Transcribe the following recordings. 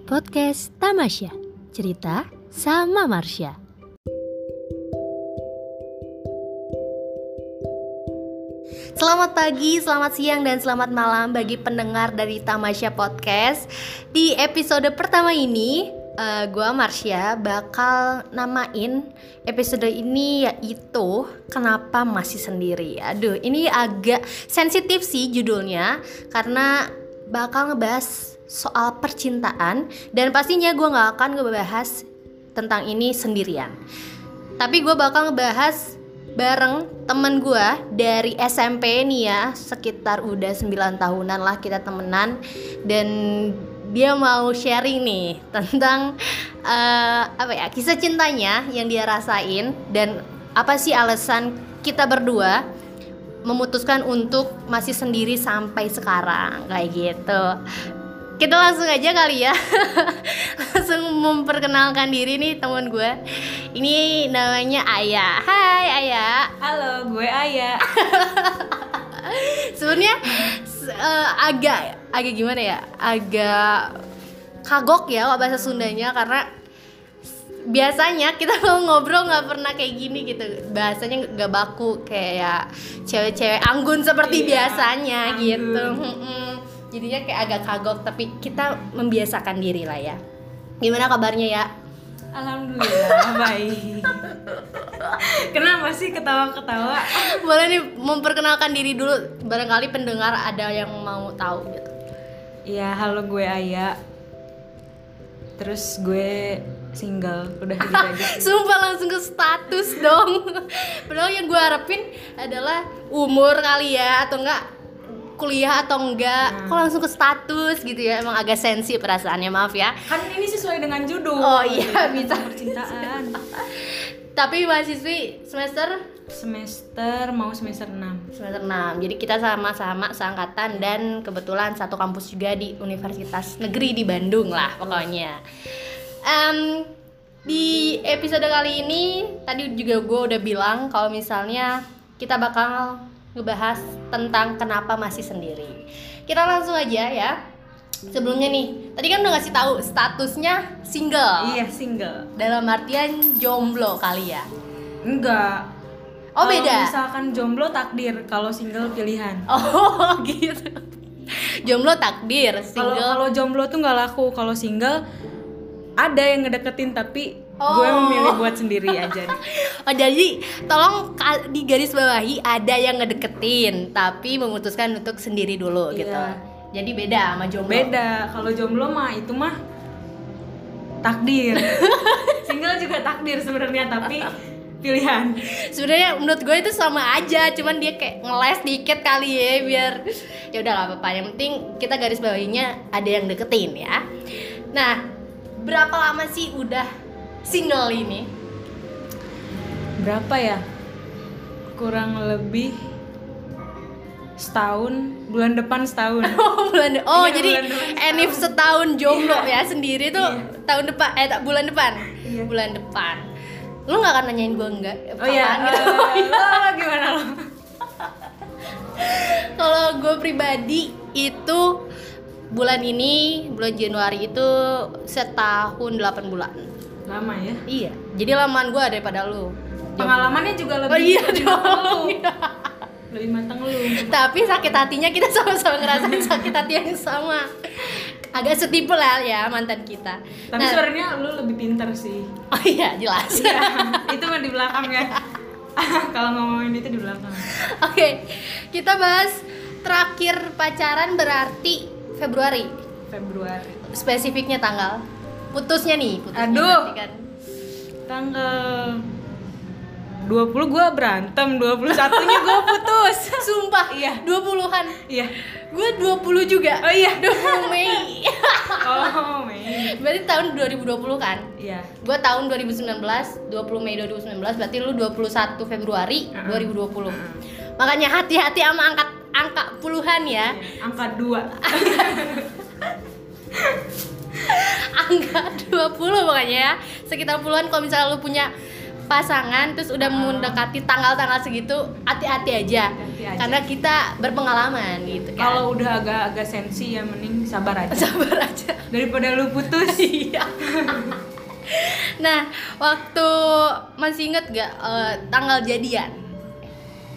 Podcast Tamasya, cerita sama Marsha. Selamat pagi, selamat siang, dan selamat malam bagi pendengar dari Tamasya Podcast. Di episode pertama ini, uh, gue Marsha bakal namain episode ini yaitu Kenapa Masih Sendiri? Aduh, ini agak sensitif sih judulnya Karena bakal ngebahas soal percintaan Dan pastinya gue gak akan ngebahas tentang ini sendirian. Tapi gue bakal ngebahas bareng temen gue dari SMP nih ya sekitar udah 9 tahunan lah kita temenan. Dan dia mau sharing nih tentang uh, apa ya kisah cintanya yang dia rasain dan apa sih alasan kita berdua memutuskan untuk masih sendiri sampai sekarang kayak gitu kita langsung aja kali ya. Langsung memperkenalkan diri nih teman gue ini namanya Ayah Hai Ayah halo gue Ayah sebenarnya uh, agak agak gimana ya? Agak kagok ya kalau bahasa Sundanya karena biasanya kita kalau ngobrol nggak pernah kayak gini gitu. Bahasanya nggak baku kayak cewek-cewek anggun seperti iya, biasanya anggun. gitu jadinya kayak agak kagok tapi kita membiasakan diri lah ya gimana kabarnya ya Alhamdulillah baik. Kenapa sih ketawa-ketawa? Boleh nih memperkenalkan diri dulu. Barangkali pendengar ada yang mau tahu gitu. Iya, halo gue Aya. Terus gue single, udah gitu aja. Sumpah langsung ke status dong. Padahal yang gue harapin adalah umur kali ya atau enggak kuliah atau enggak hmm. kok langsung ke status gitu ya emang agak sensi perasaannya maaf ya. Kan ini sesuai dengan judul. Oh iya bisa. percintaan. Tapi mahasiswi semester? Semester mau semester 6 semester 6 jadi kita sama-sama seangkatan dan kebetulan satu kampus juga di Universitas Negeri di Bandung lah pokoknya. Um, di episode kali ini tadi juga gue udah bilang kalau misalnya kita bakal ngebahas tentang kenapa masih sendiri. Kita langsung aja ya. Sebelumnya nih, tadi kan udah ngasih tahu statusnya single. Iya, single. Dalam artian jomblo kali ya? Enggak. Oh, kalo beda. Misalkan jomblo takdir, kalau single pilihan. Oh, gitu. jomblo takdir, single. Kalau jomblo tuh nggak laku, kalau single ada yang ngedeketin tapi oh. gue memilih buat sendiri aja oh jadi tolong di garis bawahi ada yang ngedeketin tapi memutuskan untuk sendiri dulu iya. gitu. Jadi beda sama jomblo. Beda. Kalau jomblo mah itu mah takdir. Single juga takdir sebenarnya tapi pilihan. Sebenarnya menurut gue itu sama aja cuman dia kayak ngeles dikit kali ya biar ya udah gak apa-apa. Yang penting kita garis bawahinya ada yang deketin ya. Nah berapa lama sih udah single ini? Berapa ya? Kurang lebih setahun bulan depan setahun oh bulan de oh iya, jadi enif setahun jomblo iya. ya sendiri tuh iya. tahun depan eh tak bulan depan iya. bulan depan lu nggak akan nanyain gue enggak oh iya gitu uh, gimana lo kalau gue pribadi itu bulan ini bulan Januari itu setahun 8 bulan lama ya? Iya jadi lamaan gue daripada lu. Pengalamannya juga lebih oh iya dong lebih matang lu. Tapi sakit hatinya kita sama-sama ngerasain sakit hati yang sama. Agak setipe lah ya mantan kita. Tapi nah, sebenarnya lu lebih pintar sih. Oh iya jelas. Iya, itu mah di belakang ya. Kalau ngomongin itu di belakang. Oke okay, kita bahas terakhir pacaran berarti Februari. Februari. Spesifiknya tanggal putusnya nih putusnya aduh. kan. tanggal 20 gue berantem, 21 nya gue putus. Sumpah, iya. 20-an Iya. Gue 20 juga. Oh iya. 20 Mei. Oh Mei. Berarti tahun 2020 kan? Iya. Gue tahun 2019, 20 Mei 2019 Berarti lu 21 Februari uh -uh. 2020 uh -uh. Makanya hati-hati sama angka, angka puluhan ya. Iya, Angka 2 angka 20 pokoknya ya. Sekitar puluhan kalau misalnya lu punya pasangan terus udah mendekati tanggal-tanggal segitu hati-hati aja. aja. Karena kita berpengalaman gitu kan. Kalau udah agak-agak sensi ya mending sabar aja. Sabar aja. Daripada lu putus. Iya. Nah waktu masih inget gak eh, tanggal jadian?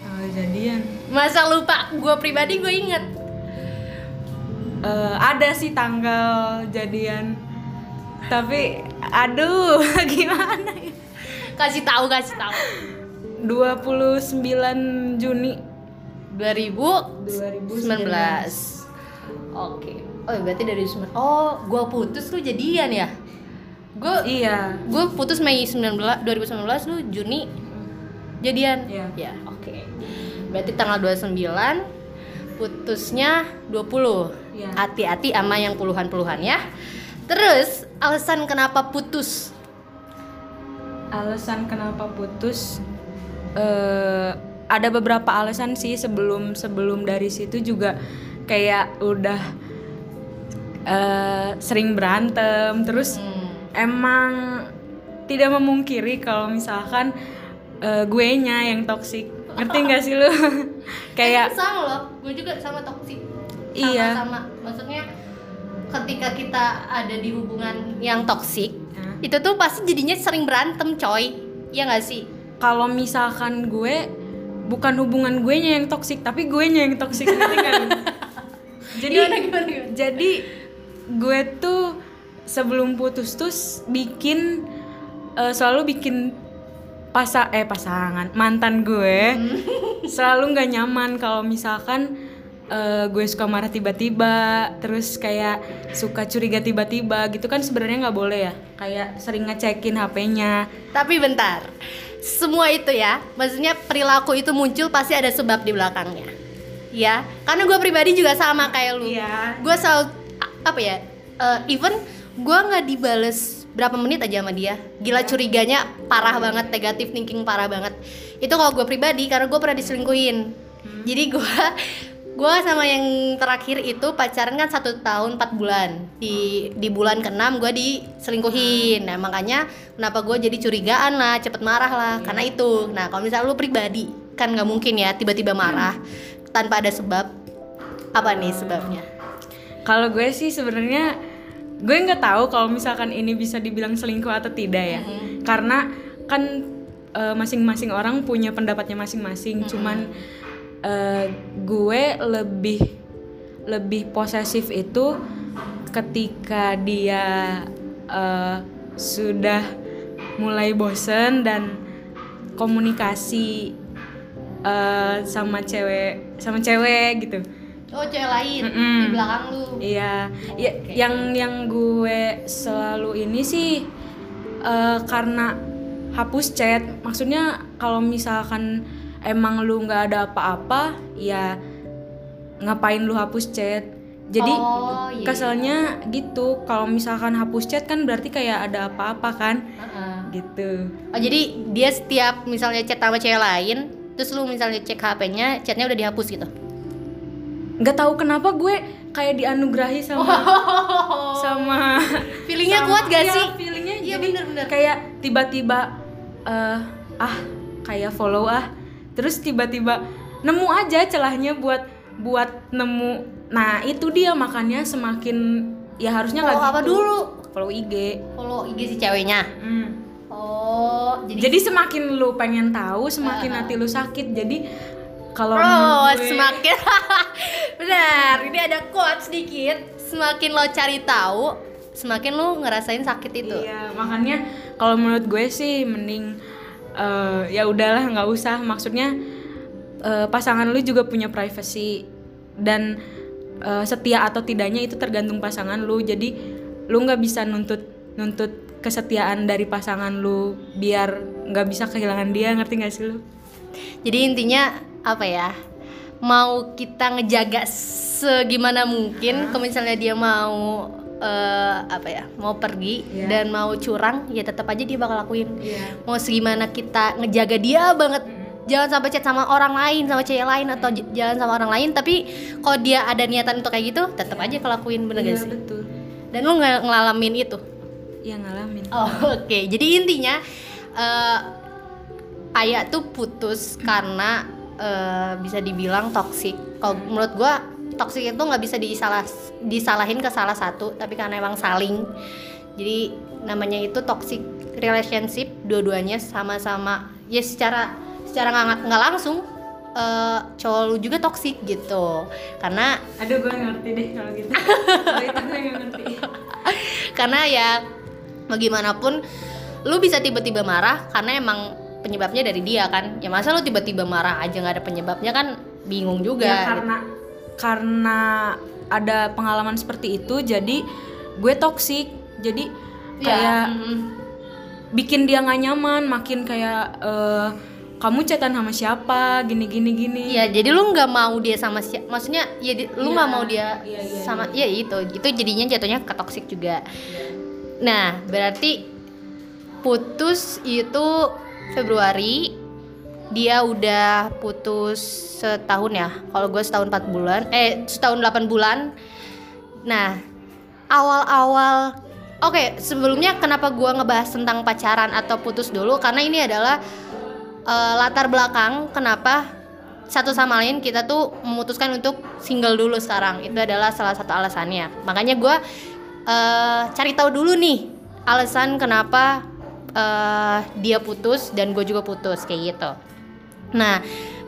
Oh, jadian. Masa lupa gue pribadi gue inget Eh, ada sih tanggal jadian. Tapi aduh gimana ya? Kasih tahu kasih tahu. 29 Juni. 2019 oke. Oh berarti dari sembilan oh gue putus lu jadian ya? Gue iya. gue putus Mei 19 2019 lu Juni jadian? Iya. ya oke. Berarti tanggal 29 putusnya 20 Iya. hati-hati sama yang puluhan-puluhan ya terus alasan kenapa putus alasan kenapa putus eh ada beberapa alasan sih sebelum sebelum dari situ juga kayak udah eh sering berantem terus Hmm. emang tidak memungkiri kalau misalkan eh, gue nya yang toksik ngerti nggak sih lu kayak Eh, sama loh gue juga sama toksik Iya. sama maksudnya ketika kita ada di hubungan yang toksik Hah? itu tuh pasti jadinya sering berantem coy Iya gak sih kalau misalkan gue bukan hubungan gue nya yang toksik tapi gue nya yang toksik ngerti lu? jadi Gimana, gimana, gimana? jadi gue tuh sebelum putus tuh bikin eh, selalu bikin pasa eh pasangan mantan gue selalu nggak nyaman kalau misalkan eh, gue suka marah tiba-tiba terus kayak suka curiga tiba-tiba gitu kan sebenarnya nggak boleh ya kayak sering ngecekin HP-nya Tapi bentar, semua itu ya, maksudnya perilaku itu muncul pasti ada sebab di belakangnya. Ya, karena gue pribadi juga sama kayak lu. Iya. Gue selalu apa ya? eh, even gue nggak dibales berapa menit aja sama dia, gila curiganya parah banget, negatif thinking parah banget. Itu kalau gue pribadi karena gue pernah diselingkuhin. Jadi gue gue sama yang terakhir itu pacaran kan satu tahun empat bulan. Di di bulan keenam gue diselingkuhin. Nah makanya kenapa gue jadi curigaan lah cepet marah lah. Karena itu. Nah kalau misalnya lu pribadi kan nggak mungkin ya tiba-tiba marah tanpa ada sebab. Apa nih sebabnya? Kalau gue sih sebenarnya gue nggak tahu kalau misalkan ini bisa dibilang selingkuh atau tidak ya. Karena kan eh, masing-masing orang punya pendapatnya masing-masing. Cuman eh, gue lebih lebih posesif itu ketika dia eh, sudah mulai bosen dan komunikasi eh, sama cewek sama cewek gitu. Oh cewek lain Mm-mm. di belakang lu Iya, ya, Oke. yang yang gue selalu ini sih eh, karena hapus chat. Maksudnya kalau misalkan emang lu nggak ada apa-apa, ya ngapain lu hapus chat? Jadi Oh, iya. keselnya gitu. Kalau misalkan hapus chat kan berarti kayak ada apa-apa kan? Heeh. Gitu. oh jadi dia setiap misalnya chat sama cewek lain terus lu misalnya cek HP-nya chatnya udah dihapus gitu Nggak tahu kenapa gue kayak dianugerahi sama sama feelingnya sama- kuat gak iya, sih feelingnya iya bener-bener kayak tiba-tiba eh, ah kayak follow ah terus tiba-tiba nemu aja celahnya buat buat nemu nah itu dia makanya semakin ya harusnya nggak Follow apa gitu. dulu? follow IG follow IG si ceweknya Hmm. oh jadi jadi semakin lu pengen tahu semakin Ah. hati lu sakit jadi kalau Oh, gue- semakin benar. Ini ada quote sedikit. Semakin lo cari tahu, semakin lo ngerasain sakit itu. Iya, makanya kalau menurut gue sih mending eh, ya udahlah nggak usah. Maksudnya eh, pasangan lu juga punya privacy dan eh, setia atau tidaknya itu tergantung pasangan lu. Jadi lu nggak bisa nuntut nuntut kesetiaan dari pasangan lu biar nggak bisa kehilangan dia ngerti gak sih lu? Jadi intinya apa ya? Mau kita ngejaga segimana mungkin, kalau misalnya dia mau eh, apa ya, mau pergi Iya. dan mau curang, ya tetap aja dia bakal lakuin. Iya. Mau segimana kita ngejaga dia banget, jangan sampai chat sama orang lain, sama cewek lain atau jalan sama orang lain. Tapi kalau dia ada niatan untuk kayak gitu, tetap aja kelakuin bener gak Iya sih? betul. Dan lu nggak ngalamin itu. Iya ngalamin. Oh, Oke, jadi intinya eh kayak tuh putus karena eh, bisa dibilang toksik. Kalau menurut gua toxic itu nggak bisa disalah disalahin ke salah satu tapi karena emang saling. Jadi namanya itu toxic relationship dua-duanya sama-sama. Ya secara secara nggak nggak langsung eh, cowok lu juga toxic gitu. Karena aduh gue ngerti deh kalau gitu. Kalau itu gue ngerti. Karena ya bagaimanapun lu bisa tiba-tiba marah karena emang penyebabnya dari dia kan? Ya masa lu tiba-tiba marah aja nggak ada penyebabnya kan? Bingung juga ya karena karena ada pengalaman seperti itu jadi gue toksik jadi Ya, kayak mm, bikin dia nggak nyaman makin kayak eh, kamu chatan sama siapa? Gini gini gini. Ya jadi lu nggak mau dia sama si maksudnya ya di- lu nggak mau dia iya, iya, sama ya itu. Itu jadinya jatuhnya ke toxic juga. Nah berarti putus itu Februari dia udah putus setahun ya. Kalau gue setahun 4 bulan eh setahun 8 bulan. Nah awal-awal oke sebelumnya kenapa gue ngebahas tentang pacaran atau putus dulu? Karena ini adalah eh, latar belakang kenapa satu sama lain kita tuh memutuskan untuk single dulu sekarang. Itu adalah salah satu alasannya. Makanya gue eh, cari tahu dulu nih alasan kenapa eh, dia putus dan gue juga putus kayak gitu. Nah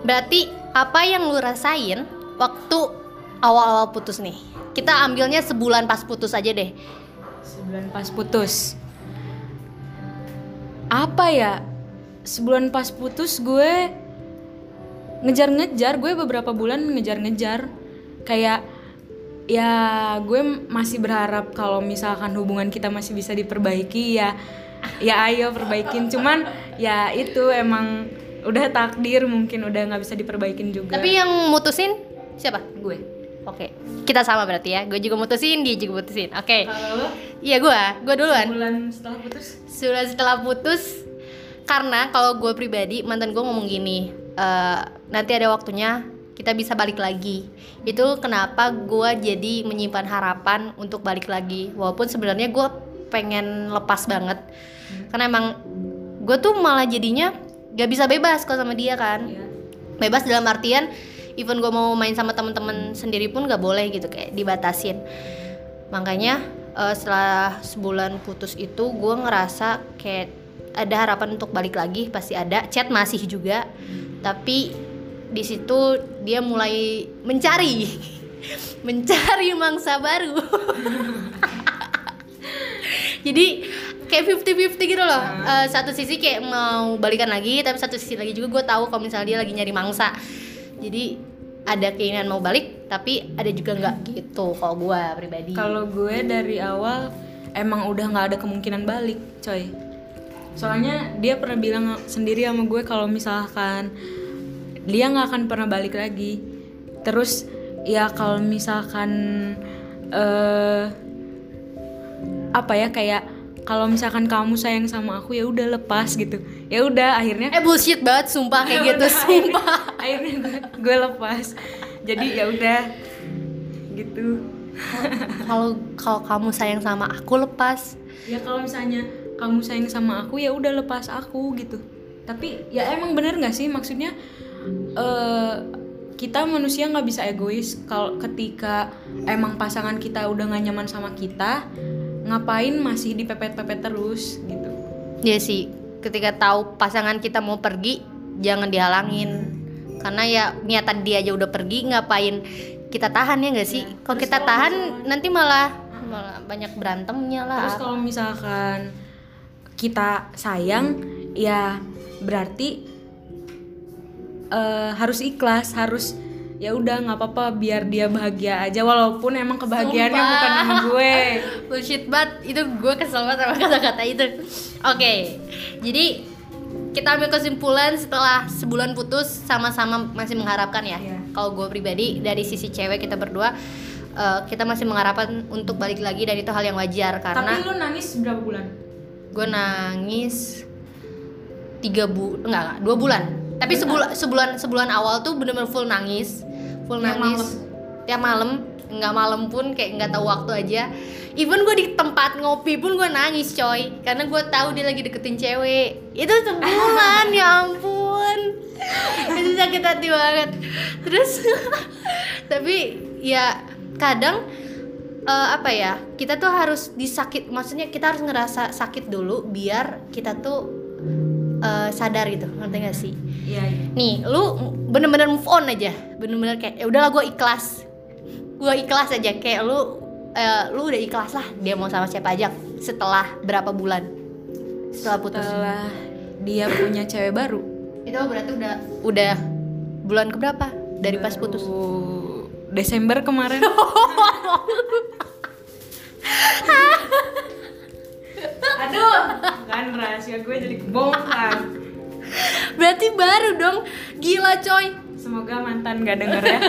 berarti apa yang lu rasain waktu awal-awal putus nih? Kita ambilnya sebulan pas putus aja deh. Sebulan pas putus. Apa ya? Sebulan pas putus gue ngejar-ngejar gue beberapa bulan ngejar-ngejar. Kayak ya gue masih berharap kalau misalkan hubungan kita masih bisa diperbaiki ya ya ayo perbaikin. Cuman ya itu emang udah takdir mungkin udah nggak bisa diperbaikin juga. Tapi yang mutusin siapa? Gue. Oke. Kita sama berarti ya. Gue juga mutusin dia juga mutusin. Oke. Kalau iya gue. Gue duluan. Bulan setelah putus? Sudah setelah putus. Karena kalau gue pribadi mantan gue ngomong gini "Eh, nanti ada waktunya kita bisa balik lagi. Itu kenapa gue jadi menyimpan harapan untuk balik lagi. Walaupun sebenarnya gue pengen lepas banget. Karena emang gue tuh malah jadinya gak bisa bebas kalau sama dia kan. Ya bebas dalam artian even gue mau main sama teman-teman sendiri pun gak boleh gitu kayak dibatasin. Makanya eh, setelah sebulan putus itu gue ngerasa kayak ada harapan untuk balik lagi pasti ada. Chat masih juga. Tapi di situ dia mulai mencari. Mencari mangsa baru jadi kayak 50-50 gitu loh Eh, satu sisi kayak mau balikan lagi tapi satu sisi lagi juga gue tahu kalau misalnya dia lagi nyari mangsa jadi ada keinginan mau balik tapi ada juga nggak gitu kalau gue pribadi Kalau gue dari awal emang udah nggak ada kemungkinan balik, coy. Soalnya dia pernah bilang sendiri sama gue kalau misalkan dia nggak akan pernah balik lagi. Terus ya kalau misalkan eh apa ya kayak kalau misalkan kamu sayang sama aku ya udah lepas gitu. Ya udah akhirnya eh bullshit banget sumpah kayak gitu sumpah akhirnya gue, gue lepas. Jadi ya udah gitu. kalau kalau kamu sayang sama aku lepas ya kalau misalnya kamu sayang sama aku ya udah lepas aku gitu tapi ya emang bener nggak sih maksudnya eh kita manusia nggak bisa egois kalau ketika emang pasangan kita udah gak nyaman sama kita ngapain masih dipepet-pepet terus gitu. Ya sih ketika tahu pasangan kita mau pergi jangan dihalangin. Karena ya niatan dia aja udah pergi ngapain kita tahan ya nggak sih? Kalau Terus kita kalau tahan misalnya- nanti malah malah banyak berantemnya lah. Terus kalau misalkan kita sayang ya berarti eh, harus ikhlas harus ya udah nggak apa-apa biar dia bahagia aja. Walaupun emang kebahagiaannya Sumpah. bukan sama gue. Bullshit banget. Itu gue kesel banget sama kata-kata itu. Oke. Jadi kita ambil kesimpulan setelah sebulan putus sama-sama masih mengharapkan ya. Iya. kalau gue pribadi dari sisi cewek kita berdua eh, kita masih mengharapkan untuk balik lagi dan itu hal yang wajar tapi karena lu nangis berapa bulan? Gue nangis tiga bu enggak, enggak dua bulan. Tapi sebulan sebulan sebulan awal tuh bener-bener full nangis full Tiap nangis. tiap malam nggak malam pun kayak nggak tahu waktu aja. Even gue di tempat ngopi pun gue nangis coy. Karena gue tahu dia lagi deketin cewek. Itu sebulan ya ampun. Itu sakit hati banget. Terus tapi ya kadang eh, apa ya kita tuh harus disakit maksudnya kita harus ngerasa sakit dulu biar kita tuh eh, sadar gitu ngerti gak sih? Iya, iya. nih lu bener-bener move on aja. Bener-bener kayak ya udahlah gue ikhlas. Gue ikhlas aja kayak lu eh, lu udah ikhlas lah dia mau sama siapa aja setelah berapa bulan? Setelah putus. Setelah dia punya cewek baru. Itu berarti udah udah bulan keberapa dari pas putus? Baru Desember kemarin Aduh, kan rahasia gue jadi kebongkar. berarti baru dong. Gila coy. Semoga mantan gak denger ya.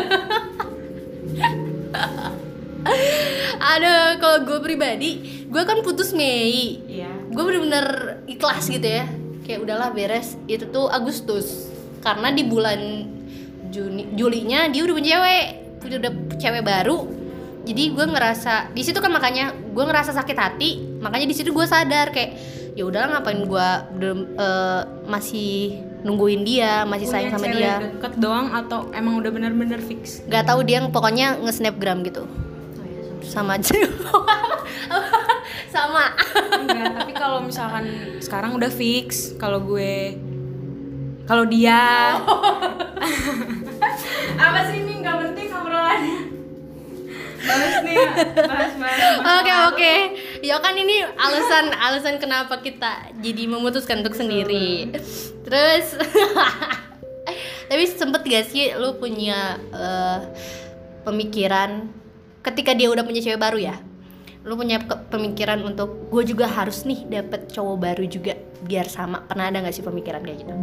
ada kalau gue pribadi gue kan putus Mei. Iya. gue bener-bener ikhlas gitu ya. Kayak udahlah beres. Itu tuh Agustus. Karena di bulan Juni Julinya dia udah punya cewek. Udah udah cewek baru. Jadi gue ngerasa di situ kan makanya gue ngerasa sakit hati makanya di situ gue sadar kayak ya udahlah ngapain gue belum eh, masih nungguin dia masih sayang sama cewek dia. deket doang atau emang udah bener-bener fix? nggak tahu dia pokoknya nge-snapgram gitu. Sama. Aja. Sama. Enggak, tapi kalau misalkan sekarang udah fix kalau gue kalau dia. Apa sih ini? Nggak penting obrolannya. Bahas nih bahas bahas Oke oke, ya kan ini alasan alasan kenapa kita jadi memutuskan untuk sendiri. Terus, tapi sempet gak sih lu punya eh, pemikiran ketika dia udah punya cewek baru ya? Lu punya pemikiran untuk gue juga harus nih dapet cowok baru juga biar sama. Pernah ada gak sih pemikiran kayak gitu?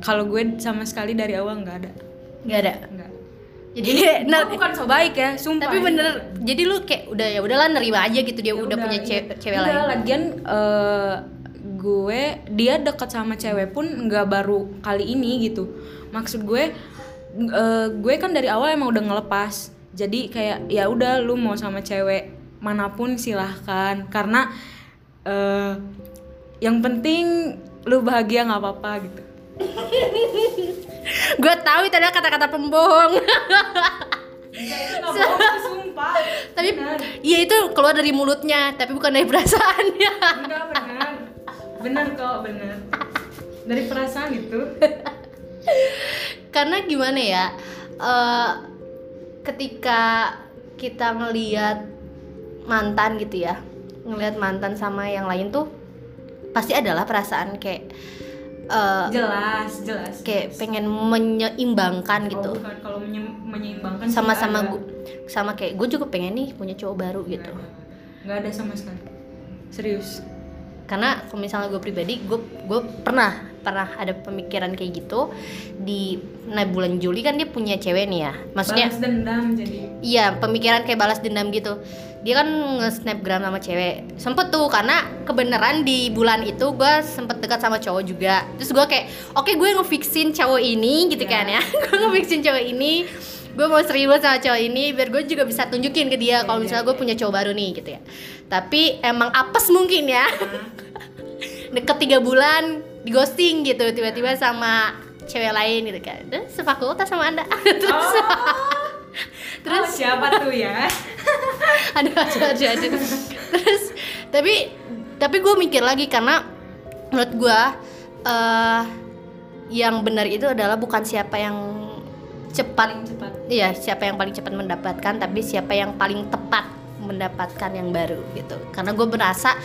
kalau gue sama sekali dari awal nggak ada Gak ada. nggak Jadi, nah, bukan so baik ya sumpah tapi bener. Jadi lu kayak udah ya udahlah nerima aja gitu dia Ya udah, punya iya. ce- cewek Enggak, lain. lagian eh, gue dia deket sama cewek pun nggak baru kali ini gitu maksud gue eh, gue kan dari awal emang udah ngelepas jadi kayak ya udah lu mau sama cewek mana pun silahkan karena eh, yang penting lu bahagia nggak apa-apa gitu Gue tahu itu adalah kata-kata pembohong. sumpah tapi iya itu keluar dari mulutnya, tapi bukan dari perasaannya. enggak benar benar kok benar dari perasaan itu Karena gimana ya? eh, ketika kita ngelihat mantan gitu ya, ngelihat mantan sama yang lain tuh pasti adalah perasaan kayak eh, jelas jelas kayak pengen menyeimbangkan Oh, gitu. bukan. kalau menye- menyeimbangkan Sama-sama nggak ada. gu- sama kayak gue juga pengen nih punya cowok baru gitu. nggak ada sama sekali serius karena kalau misalnya gue pribadi gue gue pernah pernah ada pemikiran kayak gitu. Di nah bulan Juli kan dia punya cewek nih ya. Maksudnya balas dendam jadi. Iya pemikiran kayak balas dendam gitu. Dia kan nge-snapgram sama cewek. Sempet tuh karena kebenaran di bulan itu gue sempet dekat sama cowok juga. Terus gue kayak oke gue ngefixin cowok ini gitu Iya. kan ya. Gue ngefixin cowok ini gue mau serius sama cowok ini biar gue juga bisa tunjukin ke dia kalau Iya, misalnya iya, gue punya cowok baru nih gitu ya. Tapi emang apes mungkin ya. Deket tiga bulan di ghosting gitu tiba-tiba sama cewek lain gitu kan. Terus sefakultas sama anda. Terus terus siapa tuh ya? Aduh aduh, aduh. terus tapi tapi gue mikir lagi karena menurut gue eh yang benar itu adalah bukan siapa yang cepat. Cepat. Iya siapa yang paling cepat mendapatkan tapi siapa yang paling tepat mendapatkan yang baru gitu. Karena gue berasa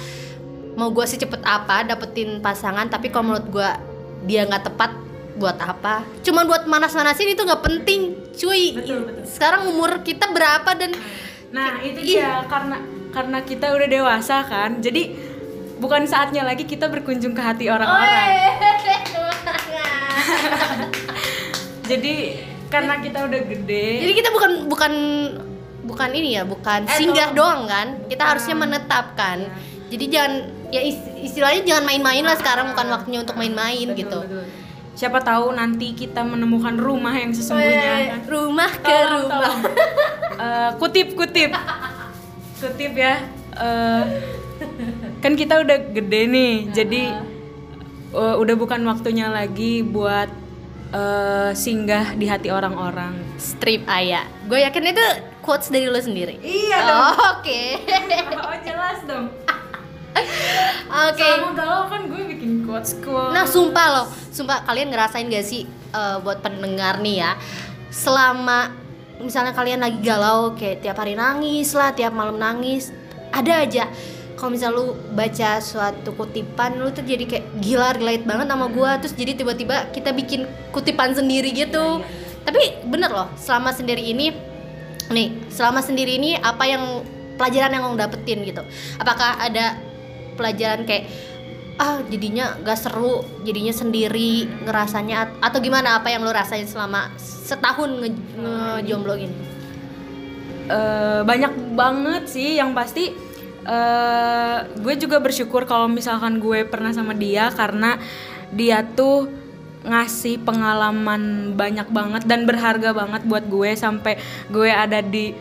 mau gue sih cepet apa dapetin pasangan tapi kalau menurut gue dia nggak tepat buat apa? Cuman buat manas-manasin itu nggak penting cuy. Betul, betul. sekarang umur kita berapa dan nah itu dia karena karena kita udah dewasa kan jadi bukan saatnya lagi kita berkunjung ke hati orang-orang. Jadi karena kita udah gede Jadi kita bukan bukan bukan ini ya, bukan Eh, singgah tolong. doang kan. Kita Bukan. harusnya menetapkan. Jadi jangan ya is- istilahnya jangan main-main lah sekarang bukan waktunya untuk main-main Betul, gitu. betul. siapa tahu nanti kita menemukan rumah yang sesungguhnya kan rumah ke Tolong, rumah. tolong. Eh, kutip kutip kutip ya Eh, kan kita udah gede nih jadi eh, udah bukan waktunya lagi buat eh, singgah di hati orang-orang Strip ayah. Gue yakin itu quotes dari lo sendiri Iya Oh, dong. oke Oh jelas dong. oke Selama galau kan gue bikin quotes quotes. Nah, sumpah loh, sumpah kalian ngerasain gak sih eh, buat pendengar nih ya, selama misalnya kalian lagi galau kayak tiap hari nangis lah, tiap malam nangis, ada aja kalau misal lu baca suatu kutipan lu tuh jadi kayak gila relate banget sama gua. Terus jadi tiba-tiba kita bikin kutipan sendiri gitu. Tapi bener loh selama sendiri ini nih selama sendiri ini apa yang pelajaran yang lo dapetin gitu? Apakah ada pelajaran kayak ah jadinya gak seru jadinya sendiri ngerasanya at- atau gimana? Apa yang lo rasain selama setahun nge- ngejomblo gini Eh, banyak banget sih. Yang pasti eh gue juga bersyukur kalau misalkan gue pernah sama dia karena dia tuh ngasih pengalaman banyak banget dan berharga banget buat gue sampai gue ada di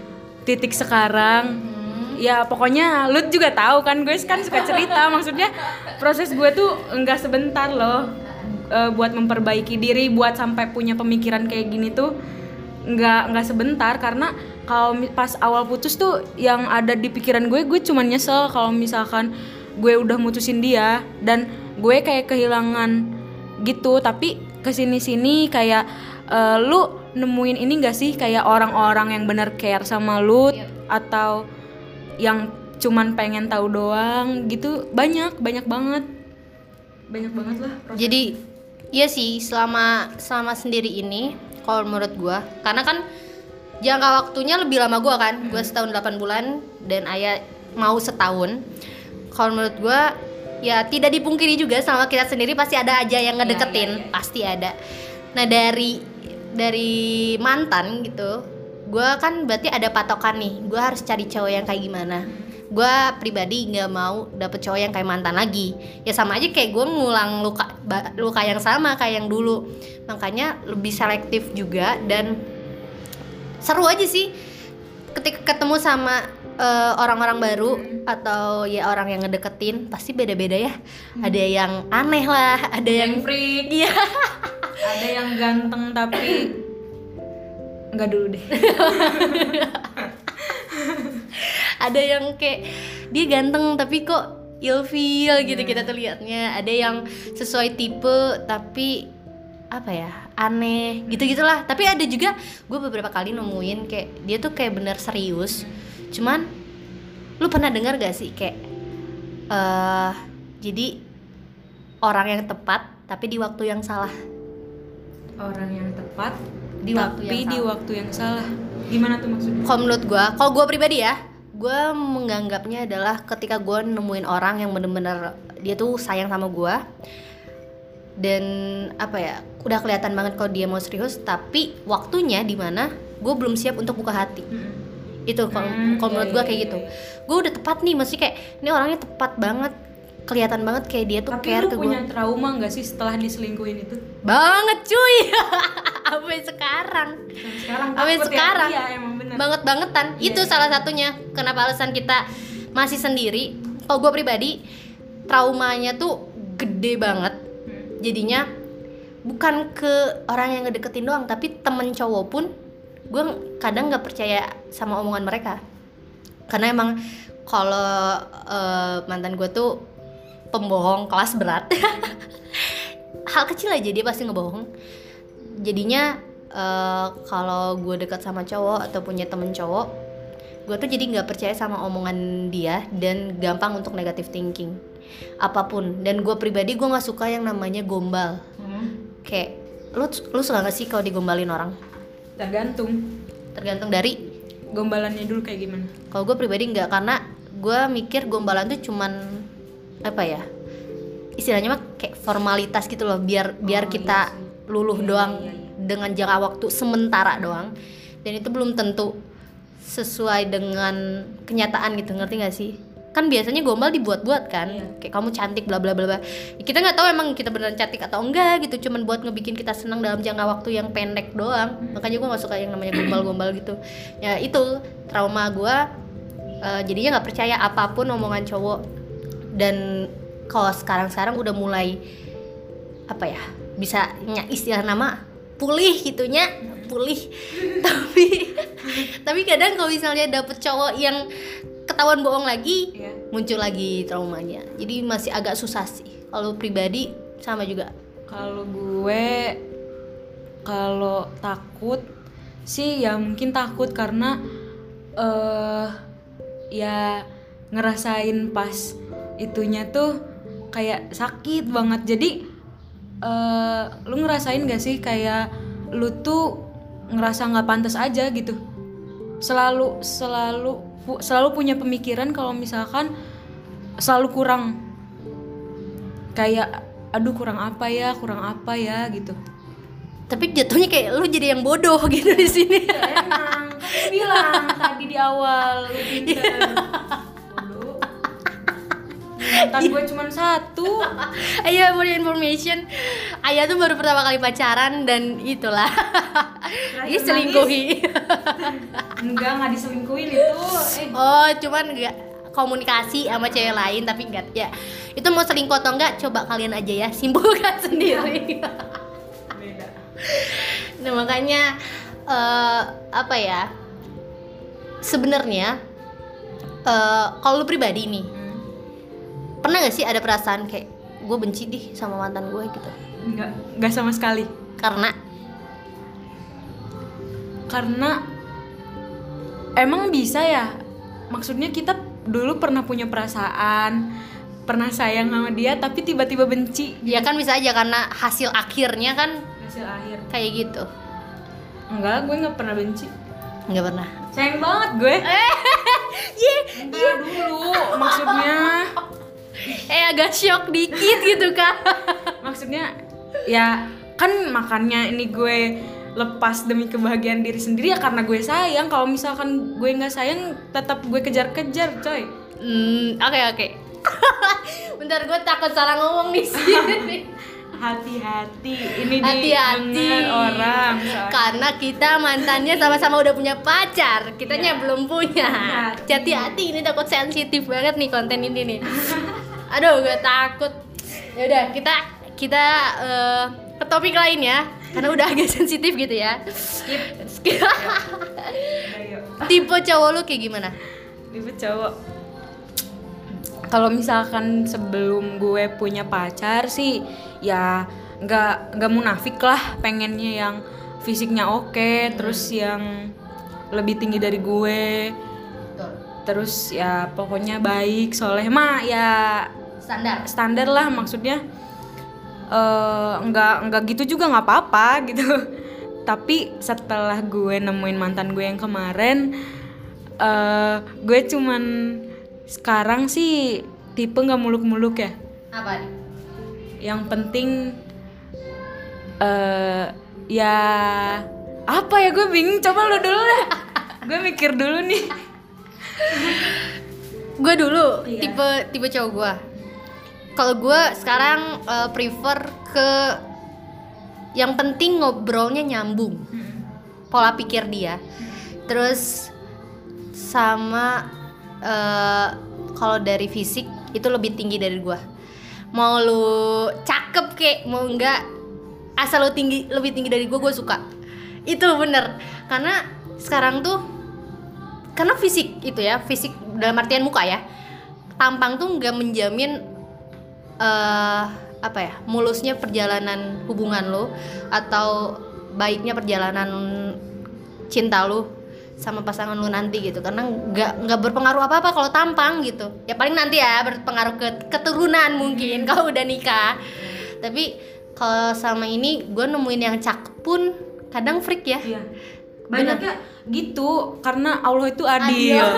titik sekarang. Ya pokoknya lu juga tahu kan gue kan suka cerita. Maksudnya proses gue tuh enggak sebentar loh eh, buat memperbaiki diri buat sampai punya pemikiran kayak gini tuh nggak nggak sebentar. Karena kalau pas awal putus tuh yang ada di pikiran gue gue cuman nyesel kalau misalkan gue udah mutusin dia. Dan gue kayak kehilangan gitu tapi ke sini sini kayak eh, lu nemuin ini gak sih? Kayak orang-orang yang bener care sama lu atau yang cuman pengen tahu doang gitu. Banyak banyak banget. Banyak banget lah jadi iya sih selama selama sendiri ini kalau menurut gua karena kan jangka waktunya lebih lama gua kan. Gua setahun 8 bulan dan ayah mau setahun. Kalau menurut gua ya tidak dipungkiri juga sama kita sendiri pasti ada aja yang ngedeketin. pasti ada. Nah dari dari mantan gitu gua kan berarti ada patokan nih. Gua harus cari cowok yang kayak gimana. Gua pribadi nggak mau dapet cowok yang kayak mantan lagi. Ya sama aja kayak gue ngulang luka luka yang sama kayak yang dulu. Makanya lebih selektif juga dan seru aja sih. Ketika ketemu sama eh, orang-orang baru atau ya orang yang ngedeketin pasti beda-beda ya. Ada yang aneh lah ada yang freak. Iya. Ada yang ganteng tapi nggak dulu deh. Ada yang kayak dia ganteng tapi kok ilfil gitu kita tuh liatnya. Ada yang sesuai tipe tapi apa ya aneh gitu gitulah tapi ada juga gue beberapa kali nemuin kayak dia tuh kayak bener serius. Cuman lu pernah dengar gak sih kayak eh jadi orang yang tepat tapi di waktu yang salah? Orang yang tepat Di waktu tapi yang di salah. waktu yang salah. Gimana tuh maksudnya? Kalau menurut gue kalau gue pribadi ya gue menganggapnya adalah ketika gue nemuin orang yang bener-bener dia tuh sayang sama gue dan apa ya udah kelihatan banget kalau dia mau serius tapi waktunya di mana gue belum siap untuk buka hati. Itu kalau Hmm, iya, menurut gue iya, kayak iya, gitu. gue udah tepat nih mesti kayak ini orangnya tepat banget kelihatan banget kayak dia tuh tapi care ke gue punya trauma nggak sih setelah diselingkuhin itu? Banget cuy. Sampai sekarang. Sekarang takut ya? sekarang. iya emang bener. Banget bangetan Iya, itu iya. salah satunya kenapa alasan kita masih sendiri. Kalau gue pribadi traumanya tuh gede banget. Hmm. Jadinya bukan ke orang yang ngedeketin doang tapi temen cowok pun gue kadang nggak percaya sama omongan mereka. Karena emang kalau eh, mantan gue tuh pembohong kelas berat. Hal kecil aja dia pasti ngebohong. Jadinya eh, kalau gue dekat sama cowok atau punya temen cowok gue tuh jadi nggak percaya sama omongan dia dan gampang untuk negative thinking apa pun. Dan gue pribadi gue nggak suka yang namanya gombal. Hmm. kayak lu lu suka gak sih kalau digombalin orang? Tergantung. Tergantung dari? Gombalannya dulu kayak gimana? Kalau gue pribadi nggak karena gue mikir gombalan tuh cuman apa ya istilahnya mah kayak formalitas gitu loh biar biar Oh, kita iya sih. luluh Iya, doang iya, iya. dengan jangka waktu sementara doang. Dan itu belum tentu sesuai dengan kenyataan gitu ngerti gak sih kan biasanya gombal dibuat-buat kan. Iya. kayak kamu cantik bla bla bla bla. Kita nggak tahu emang kita beneran cantik atau enggak gitu. Cuman buat ngebikin kita senang dalam jangka waktu yang pendek doang. Makanya gue nggak suka yang namanya gombal-gombal gitu. Ya itu trauma gue eh, jadinya nggak percaya apa pun omongan cowok. Dan kalau sekarang-sekarang udah mulai apa ya bisa istilah nama pulih gitunya pulih. Tapi tapi kadang kalau misalnya dapet cowok yang ketahuan bohong lagi Iya. muncul lagi traumanya jadi masih agak susah sih kalau pribadi sama juga Kalau gue kalau takut sih ya mungkin takut karena eh ya ngerasain pas itunya tuh kayak sakit banget. Jadi eh lu ngerasain gak sih kayak lu tuh ngerasa nggak pantas aja gitu. Selalu selalu pu- selalu punya pemikiran kalau misalkan selalu kurang. Kayak aduh kurang apa ya kurang apa ya gitu. Tapi jatuhnya kayak lu jadi yang bodoh gitu di sini. Emang. Kan bilang tadi di awal lu pinter Bodoh. Mantan gue cuma satu. Ayo for your information. Ayah tuh baru pertama kali pacaran dan itulah. Dia selingkuhi. enggak nggak diselingkuhin itu. Eh. Oh cuman nggak komunikasi sama cewek lain tapi enggak. Ya itu mau selingkuh atau enggak coba kalian aja ya simpulkan sendiri. Beda. Nah makanya eh, apa ya sebenarnya eh, kalau lu pribadi nih. Pernah gak sih ada perasaan kayak gue benci deh sama mantan gue gitu? Enggak enggak sama sekali. Karena? Karena emang bisa ya. Maksudnya kita dulu pernah punya perasaan pernah sayang sama dia tapi tiba-tiba benci. Ya kan bisa aja karena hasil akhirnya kan hasil akhir. kayak gitu. Enggak gue nggak pernah benci. Nggak pernah? Sayang banget gue. Ye, enggak dulu maksudnya eh agak shock dikit gitu kan maksudnya ya kan makannya ini gue lepas demi kebahagiaan diri sendiri ya karena gue sayang. Kalau misalkan gue nggak sayang tetap gue kejar-kejar coy. Hmm oke oke. Bentar gue takut salah ngomong di sini hati-hati. Ini hati-hati. orang soalnya. karena kita mantannya sama-sama udah punya pacar. Kitanya belum punya. Hati. hati-hati ini takut sensitif banget nih konten ini nih aduh gue takut. Ya udah kita kita eh, ke topik lain ya. Karena udah agak sensitif gitu ya. Skip. Skip. Ayo. tipe cowok lu kayak gimana? Tipe cowok. Kalau misalkan sebelum gue punya pacar sih ya nggak nggak munafik lah pengennya yang fisiknya oke terus yang lebih tinggi dari gue. Terus ya pokoknya baik soleh. Mah ya standar? Standar lah maksudnya eh, nggak nggak gitu juga nggak apa-apa gitu. Tapi setelah gue nemuin mantan gue yang kemarin eh gue cuman sekarang sih tipe nggak muluk-muluk ya. Apa nih? Yang penting eh ya apa ya gue bingung. Coba lo dulu deh gue mikir dulu nih. Gue dulu Iya. tipe tipe cowok gue kalau gue sekarang eh, prefer ke yang penting ngobrolnya nyambung. Pola pikir dia. Terus sama eh, kalau dari fisik itu lebih tinggi dari gue mau lu cakep kek mau enggak asal lu tinggi lebih tinggi dari gue gue suka. Itu bener. Karena sekarang tuh karena fisik itu ya fisik dalam artian muka ya tampang tuh nggak menjamin eh apa ya mulusnya perjalanan hubungan lo atau baiknya perjalanan cinta lo sama pasangan lo nanti gitu karena nggak nggak berpengaruh apa apa kalau tampang gitu ya paling nanti ya berpengaruh ke keturunan mungkin kalau udah nikah tapi kalau sama ini gue nemuin yang cakep pun kadang freak ya Iya. Banyaknya gitu karena Allah itu adil. Adil.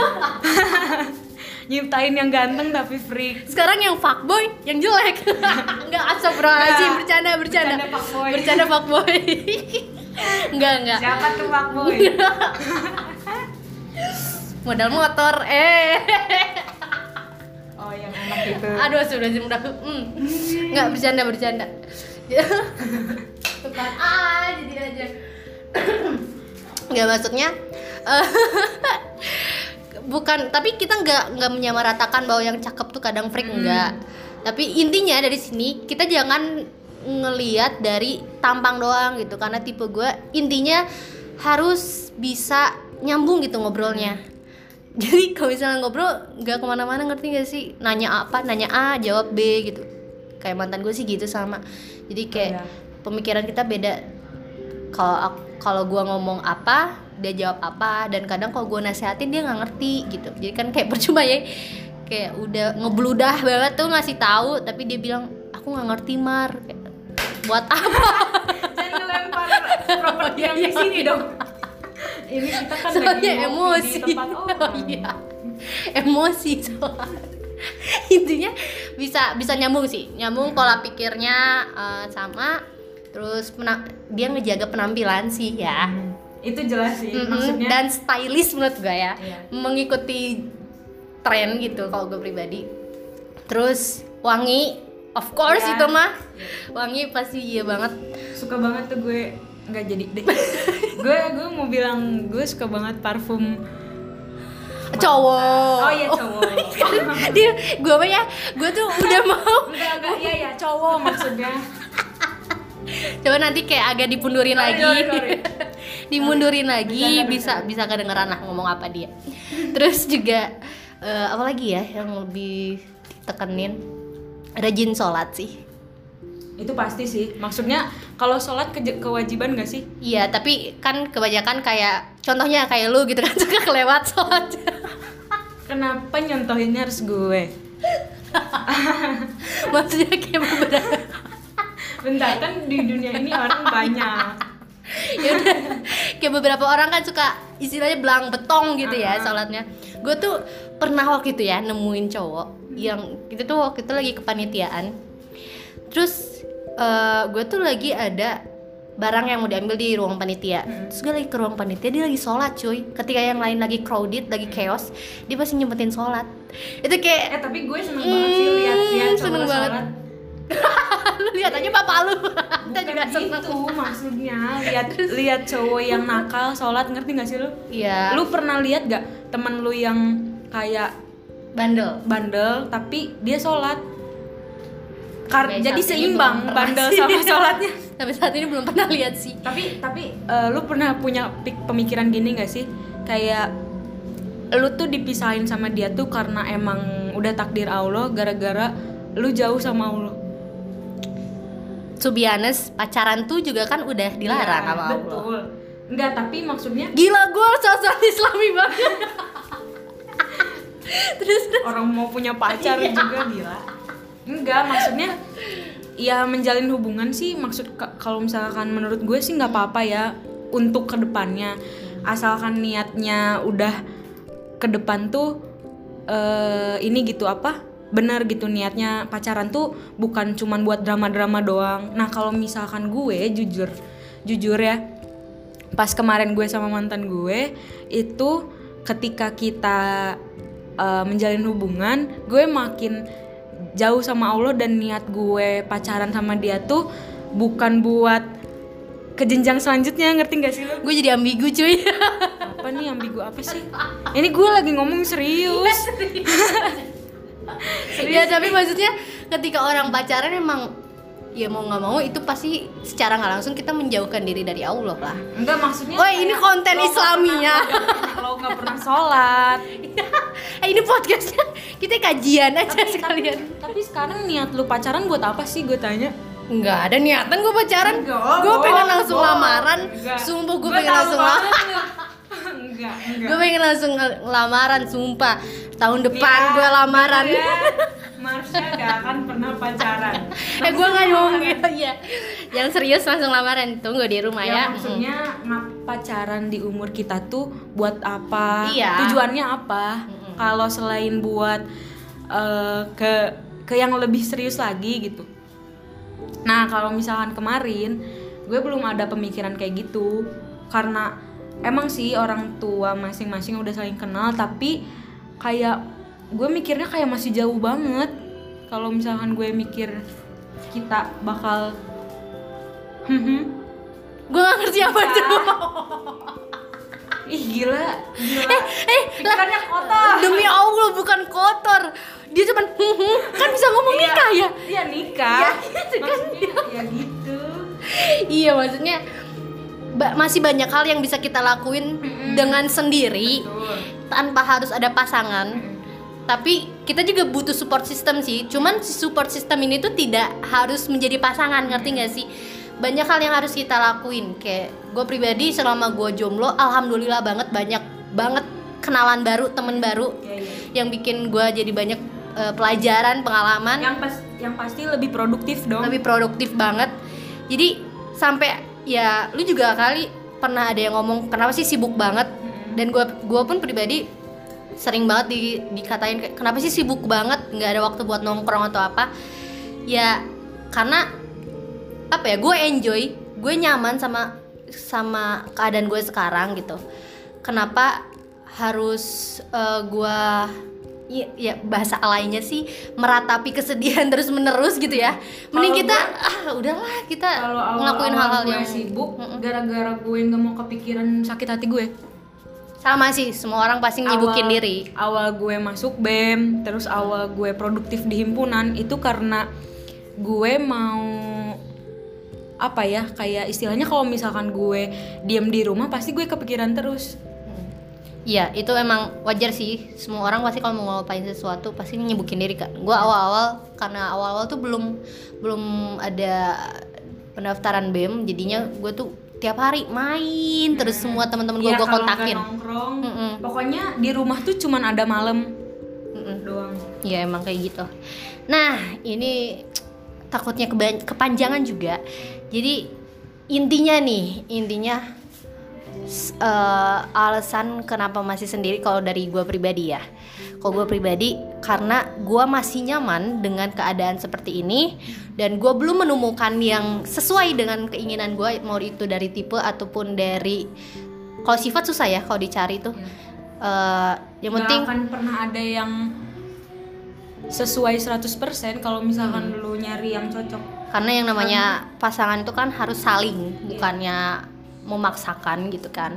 Nyiptain yang ganteng tapi freak. sekarang yang fuckboy yang jelek nggak astagfirullahaladzim Nggak. bercanda bercanda Bercanda fuckboy. bercanda fuckboy nggak nggak Siapa tuh fuckboy? modal motor eh oh, yang enak itu. aduh sudah sih udah hmm. nggak bercanda bercanda tuh kan ah jadi aja nggak maksudnya eh, bukan tapi kita nggak nggak menyamaratakan bahwa yang cakep tuh kadang freak enggak tapi intinya dari sini kita jangan ngeliat dari tampang doang gitu. Karena tipe gue intinya harus bisa nyambung gitu ngobrolnya. Jadi kalau misalnya ngobrol nggak ke mana-mana ngerti gak sih? Nanya apa nanya A jawab B gitu. Kayak mantan gue sih gitu sama. Jadi kayak Iya. pemikiran kita beda kalau kalau gue ngomong apa dia jawab apa dan kadang kalau gue nasehatin dia nggak ngerti gitu. Jadi kan kayak percuma ya. Kayak udah ngebludah banget tuh ngasih tahu tapi dia bilang aku nggak ngerti mar. Kayak, buat apa? Jangan ngelempar properti yang di sini dong. Ini kita kan lagi soalnya ngopi emosi. di tempat orang. Oh, iya. emosi soalnya. Intinya bisa bisa nyambung sih. Nyambung pola pikirnya eh, sama terus pena- dia ngejaga penampilan sih ya Itu jelas sih. Mm-mm. Maksudnya dan stylish menurut gue ya Iya. mengikuti tren gitu kalau gue pribadi terus wangi of course Iya. itu mah wangi pasti iya banget suka banget tuh gue nggak jadi deh. gue gue mau bilang gue suka banget parfum. cowok Oh iya cowok. dia gue apa ya gue tuh udah mau Enggak enggak iya ya cowok maksudnya. Coba nanti kayak agak dipundurin Sorry, lagi sorry, sorry. dimundurin lagi bisa bisa kedengeran lah ngomong apa dia terus juga eh, apa lagi ya yang lebih ditekenin rajin sholat sih Itu pasti sih. Maksudnya kalau sholat ke- kewajiban gak sih? iya tapi kan kebanyakan kayak contohnya kayak lu gitu kan suka kelewat sholat Kenapa nyontohinnya harus gue? maksudnya kayak beberapa Bentar kan di dunia ini orang banyak. ya udah kayak beberapa orang kan suka istilahnya belang betong gitu ya Ah. sholatnya gue tuh pernah waktu itu ya nemuin cowok yang kita tuh waktu itu lagi kepanitiaan terus eh, gue tuh lagi ada barang yang mau diambil di ruang panitia terus gue lagi ke ruang panitia dia lagi sholat cuy ketika yang lain lagi crowded lagi chaos dia pasti nyempetin sholat itu kayak Eh tapi gue seneng banget sih lihat lihat Hmm, seneng banget. sholat. lu lihat aja bapak lu kita juga seneng gitu maksudnya lihat lihat cowok yang nakal sholat ngerti gak sih lu? iya Lu pernah lihat gak temen lu yang kayak bandel bandel tapi dia sholat? Kar Sampai jadi seimbang bandel sama sholatnya. sampai saat ini belum pernah lihat sih tapi tapi eh, lu pernah punya pik- pemikiran gini gak sih? Kayak lu tuh dipisahin sama dia tuh karena emang udah takdir Allah gara-gara lu jauh sama Allah. To be honest, pacaran tuh juga kan udah dilarang Iya, sama Allah. Betul. Enggak, tapi maksudnya Gila gue sosok islami banget. terus orang mau punya pacar Iya. juga gila. Enggak, maksudnya ya menjalin hubungan sih maksud ka- kalau misalkan menurut gue sih nggak apa-apa ya untuk ke depannya asalkan niatnya udah ke depan tuh eh ini gitu apa benar gitu niatnya pacaran tuh bukan cuman buat drama-drama doang nah kalau misalkan gue jujur jujur ya pas kemarin gue sama mantan gue itu ketika kita uh, menjalin hubungan gue makin jauh sama Allah dan niat gue pacaran sama dia tuh bukan buat ke jenjang selanjutnya ngerti gak sih lo? gue jadi ambigu cuy. Apa nih ambigu apa sih? Ini gue lagi ngomong serius. ya tapi maksudnya ketika orang pacaran emang ya mau nggak mau itu pasti secara nggak langsung kita menjauhkan diri dari Allah lah. Enggak maksudnya. Oh, ini konten Islaminya. pernah- Lo nggak pernah sholat. eh ini podcastnya kita kajian aja Tapi, tapi, sekalian. tapi sekarang niat lu pacaran buat apa sih gue tanya? Nggak ada niatan gue pacaran. Enggak, Gue pengen langsung lamaran. Enggak. Sumpah gue pengen langsung lamaran. Enggak, enggak. gue pengen langsung lamaran sumpah tahun depan Ya, gue lamaran ya. Marsha gak akan pernah pacaran. eh gue nggak ngomong gitu ya yang serius langsung lamaran tunggu di rumah ya, ya, maksudnya ngap pacaran di umur kita tuh buat apa? Iya. Tujuannya apa? Kalau selain buat eh, ke ke yang lebih serius lagi gitu. Nah, kalau misalkan kemarin gue belum ada pemikiran kayak gitu karena emang sih orang tua masing-masing udah saling kenal tapi kayak gue mikirnya kayak masih jauh banget. Kalau misalkan gue mikir kita bakal gue nggak ngerti apa itu Ih gila, gila. eh eh Pikirannya kotor. demi allah bukan kotor. Dia cuman kan bisa ngomong Iya. nikah ya? Iya nikah. Ya, ya gitu. Iya maksudnya ba- masih banyak hal yang bisa kita lakuin dengan sendiri Betul. tanpa harus ada pasangan. Tapi kita juga butuh support system sih. Cuman support system ini tuh tidak harus menjadi pasangan ngerti nggak sih? Banyak hal yang harus kita lakuin. Kayak gue pribadi selama gue jomblo alhamdulillah banget banyak banget kenalan baru temen baru Iya, iya. yang bikin gue jadi banyak eh, pelajaran pengalaman. Yang pas yang pasti lebih produktif dong. Lebih produktif banget. Jadi sampai ya lu juga kali pernah ada yang ngomong kenapa sih sibuk banget? Dan gua gua pun pribadi sering banget di, dikatain kenapa sih sibuk banget? Nggak ada waktu buat nongkrong atau apa? Ya karena apa ya gue enjoy gue nyaman sama sama keadaan gue sekarang gitu. Kenapa harus eh, gue ya, ya bahasa lainnya sih meratapi kesedihan terus menerus gitu ya. Mending Kalau kita ah udahlah kita kalau ngelakuin hal-hal gue yang sibuk gara-gara gue nggak mau kepikiran sakit hati gue. Sama sih semua orang pasti nyibukin Awal- diri. awal gue masuk bem terus awal gue produktif di himpunan itu karena gue mau apa ya kayak istilahnya kalau misalkan gue diam di rumah pasti gue kepikiran terus Iya, itu emang wajar sih. Semua orang pasti kalau mau ngapain sesuatu pasti nyibukin diri kan. Gua awal-awal karena awal-awal tuh belum belum ada pendaftaran BEM, jadinya gue tuh tiap hari main terus semua teman-teman gue Iya, gue kontakin. nongkrong Mm-mm. pokoknya di rumah tuh cuman ada malam Mm-mm. doang Ya emang kayak gitu. Nah ini takutnya kepanjangan juga. Jadi intinya nih intinya eh, alasan kenapa masih sendiri kalau dari gue pribadi ya. Kalau gue pribadi karena gue masih nyaman dengan keadaan seperti ini dan gue belum menemukan yang sesuai dengan keinginan gue mau itu dari tipe ataupun dari kalau sifat susah ya kalau dicari tuh. Eh, yang Nggak penting akan pernah ada yang sesuai 100% kalau misalkan Hmm. lu nyari yang cocok karena yang namanya pasangan itu kan harus saling bukannya memaksakan gitu kan.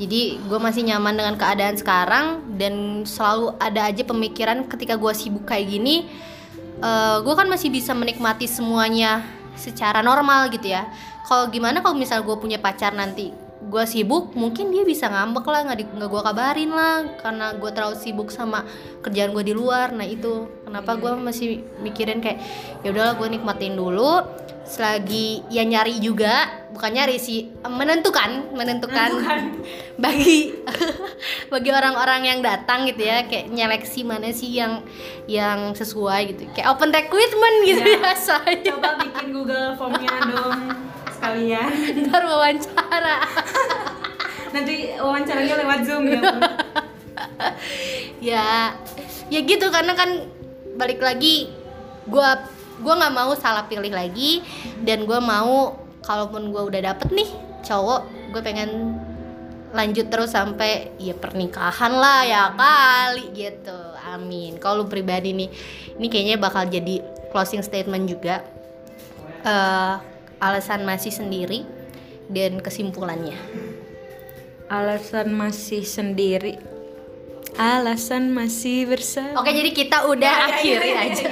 Jadi gue masih nyaman dengan keadaan sekarang dan selalu ada aja pemikiran ketika gue sibuk kayak gini gue kan masih bisa menikmati semuanya secara normal gitu ya. Kalau gimana kalau misal gue punya pacar nanti gue sibuk mungkin dia bisa ngambek lah nggak nggak gue kabarin lah karena gue terlalu sibuk sama kerjaan gue di luar. Nah itu kenapa gue masih mikirin kayak ya udahlah gue nikmatin dulu. Selagi ya nyari juga bukan nyari sih menentukan menentukan, bagi bagi orang-orang yang datang gitu ya kayak nyeleksi mana sih yang yang sesuai gitu. Kayak open recruitment gitu Ya. biasanya coba bikin Google Formnya dong sekalian. Ntar wawancara. Nanti wawancaranya lewat Zoom ya. Ya ya gitu karena kan balik lagi gua gua nggak mau salah pilih lagi dan gua mau kalaupun gua udah dapet nih cowok gue pengen lanjut terus sampai ya pernikahan lah ya kali gitu. Amin. Kalau lu pribadi nih ini kayaknya bakal jadi closing statement juga. Eh, alasan masih sendiri dan kesimpulannya. Alasan masih sendiri. Alasan masih bersama. Oke jadi kita udah akhiri aja.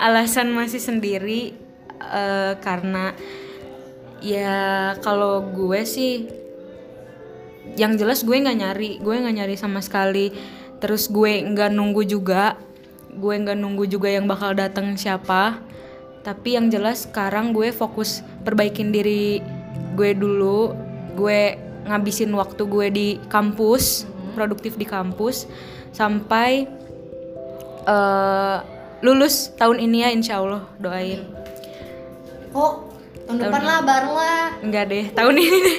alasan masih sendiri eh, karena ya kalau gue sih yang jelas gue nggak nyari gue nggak nyari sama sekali. Terus gue nggak nunggu juga gue nggak nunggu juga yang bakal datang siapa tapi yang jelas sekarang gue fokus perbaikin diri gue dulu gue ngabisin waktu gue di kampus produktif di kampus sampai eh, lulus tahun ini ya insya Allah doain kok tahun depan lah baru lah Enggak deh, tahun ini deh.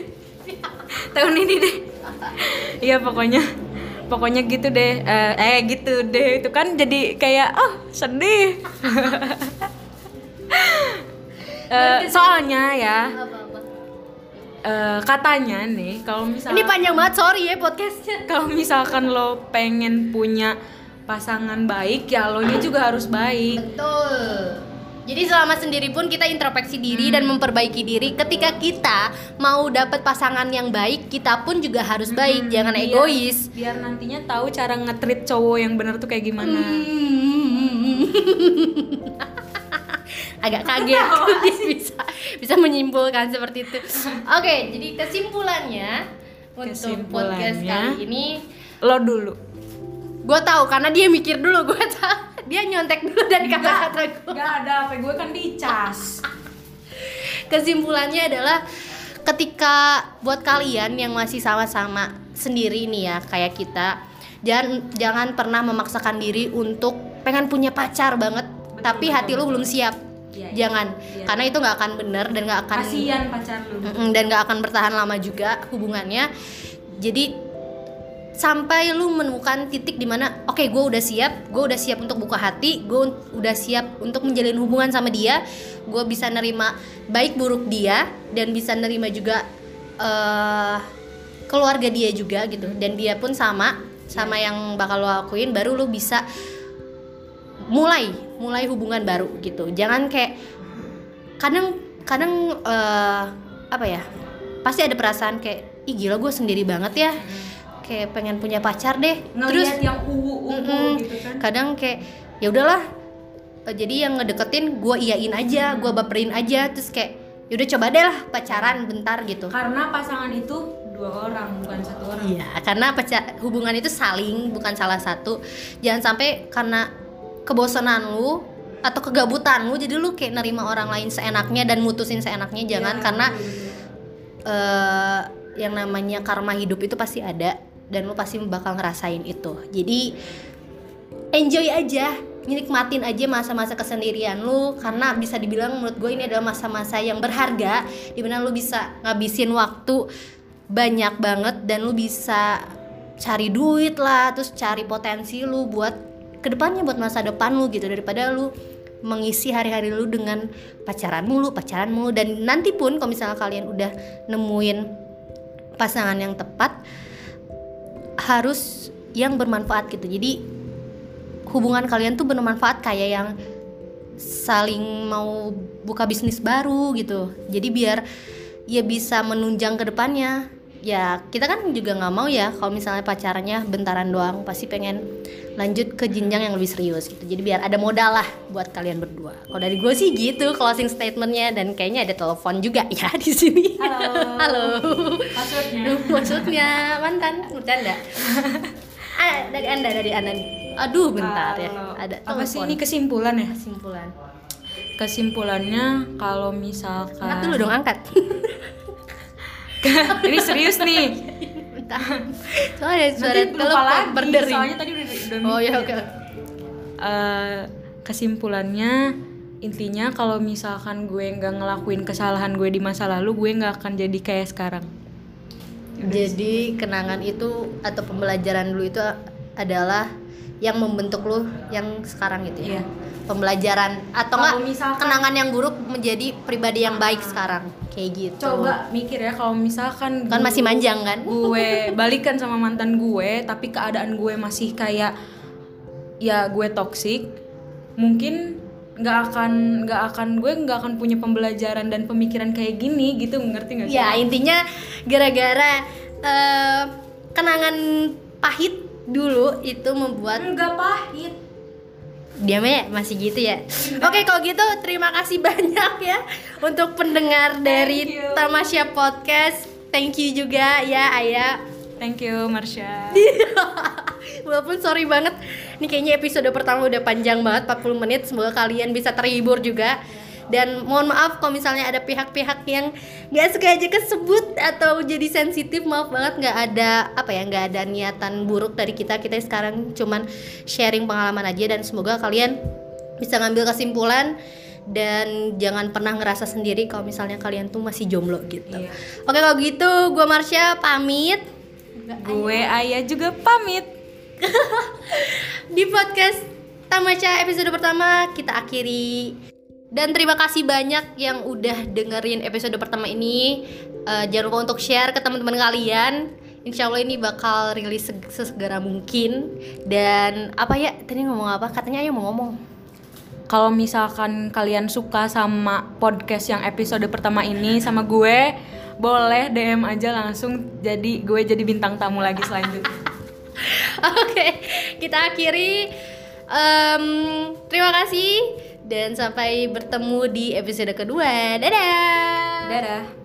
tahun ini deh. Iya pokoknya pokoknya gitu deh. Eh, eh gitu deh. Itu kan jadi kayak oh, sedih. Eh, soalnya ya eh, katanya nih kalau misalkan Ini panjang banget, sorry ya podcastnya. kalau misalkan lo pengen punya pasangan baik ya lo nya juga harus baik. Betul. Jadi selama sendiri pun kita introspeksi diri dan memperbaiki diri. Ketika kita mau dapat pasangan yang baik, kita pun juga harus baik. Jangan Biar- egois. Biar nantinya tahu cara nge-treat cowok yang bener tuh kayak gimana. Hmm. agak kaget. dia bisa bisa menyimpulkan seperti itu. Oke jadi kesimpulannya untuk podcast Kesimpulannya. kali ini Lo dulu. gue tahu karena dia mikir dulu gue tahu. Dia nyontek dulu dari kata-kata gue Gak ada apa gue kan dicas. kesimpulannya adalah ketika buat kalian yang masih sama-sama sendiri nih ya kayak kita jangan jangan pernah memaksakan diri untuk pengen punya pacar banget tapi hati lu belum siap Iya, iya. jangan Iya. karena itu nggak akan bener dan nggak akan Kasian pacar lu. Dan nggak akan bertahan lama juga hubungannya jadi sampai lu menemukan titik di mana oke gue udah siap gue udah siap untuk buka hati gue udah siap untuk menjalin hubungan sama dia gue bisa nerima baik buruk dia dan bisa nerima juga eh keluarga dia juga gitu dan dia pun sama sama yang bakal lo lakuin baru lu bisa mulai mulai hubungan baru gitu jangan kayak kadang kadang eh, apa ya pasti ada perasaan kayak ih gila gue sendiri banget ya kayak pengen punya pacar deh terus Ngeliat yang uwu uwu Mm-mm. gitu kan. kadang kayak ya udahlah Eh, jadi yang ngedeketin gue iyain aja gue baperin aja terus kayak yaudah coba deh lah pacaran bentar gitu Karena pasangan itu dua orang bukan satu orang. Iya, karena pacar hubungan itu saling bukan salah satu. Jangan sampai karena kebosanan lu atau kegabutan lu jadi lu kayak nerima orang lain seenaknya dan mutusin seenaknya jangan. Iya, karena eh, yang namanya karma hidup itu pasti ada dan lu pasti bakal ngerasain itu. Jadi enjoy aja, nikmatin aja masa-masa kesendirian lu. Karena bisa dibilang menurut gue ini adalah masa-masa yang berharga di mana lu bisa ngabisin waktu banyak banget dan lu bisa cari duit lah terus cari potensi lu buat ke depannya buat masa depan lu gitu daripada lu mengisi hari-hari lu dengan pacaran mulu pacaran mulu. Dan nanti pun kalau misalnya kalian udah nemuin pasangan yang tepat harus yang bermanfaat gitu. Jadi hubungan kalian tuh bermanfaat kayak yang saling mau buka bisnis baru gitu. Jadi biar ya bisa menunjang ke depannya ya kita kan juga nggak mau ya kalau misalnya pacarannya bentaran doang pasti pengen lanjut ke jenjang yang lebih serius gitu. Jadi biar ada modal lah buat kalian berdua. Kalau dari gue sih gitu closing statementnya dan kayaknya ada telepon juga ya di sini. Halo. halo. Maksudnya maksudnya mantan. Bercanda. Ah, dari anda dari anda nih aduh bentar ya. Kalau- ada apa sih telepon. ini kesimpulan ya? kesimpulan. Kesimpulannya kalau misalkan angkat dulu dong angkat ini serius nih. bentar soalnya suara Nanti lupa telepon berdering. Soalnya tadi udah, udah oh ya oke. Eh, kesimpulannya intinya kalau misalkan gue nggak ngelakuin kesalahan gue di masa lalu gue nggak akan jadi kayak sekarang. Jadi kenangan itu atau pembelajaran dulu itu adalah yang membentuk lu yang sekarang gitu ya. Iya. pembelajaran atau enggak misalkan- kenangan yang buruk menjadi pribadi yang baik sekarang kayak gitu. Coba mikir ya kalau misalkan kan gue- masih manjang kan? gue balikan sama mantan gue tapi keadaan gue masih kayak ya gue toksik mungkin nggak akan nggak akan gue nggak akan punya pembelajaran dan pemikiran kayak gini gitu ngerti nggak sih? Ya intinya gara-gara eh, kenangan pahit dulu itu membuat nggak pahit diamnya masih gitu ya. Oke kalau gitu terima kasih banyak ya untuk pendengar dari Thank you. Tamasya Podcast. Thank you juga ya Ayah. thank you Marsha Walaupun sorry banget Nih kayaknya episode pertama udah panjang banget 40 menit Semoga kalian bisa terhibur juga Dan mohon maaf kalau misalnya ada pihak-pihak yang Gak sengaja kesebut Atau jadi sensitif Maaf banget gak ada Apa ya Gak ada niatan buruk dari kita Kita sekarang cuman sharing pengalaman aja Dan semoga kalian bisa ngambil kesimpulan dan jangan pernah ngerasa sendiri kalau misalnya kalian tuh masih jomblo gitu. Iya. Oke kalau gitu, gue Marsha pamit. gue ayah juga pamit di podcast Tamasya episode pertama kita akhiri dan terima kasih banyak yang udah dengerin episode pertama ini. Eh, jangan lupa untuk share ke teman-teman kalian. Insya Allah ini bakal rilis seg- sesegera mungkin. Dan apa ya tadi ngomong apa? Katanya ayo mau ngomong. Kalau misalkan kalian suka sama podcast yang episode pertama ini sama gue boleh DM aja langsung. Jadi gue jadi bintang tamu lagi selanjutnya. Oke, kita akhiri. Em, terima kasih Dan sampai bertemu di episode kedua. Dadah. Dadah.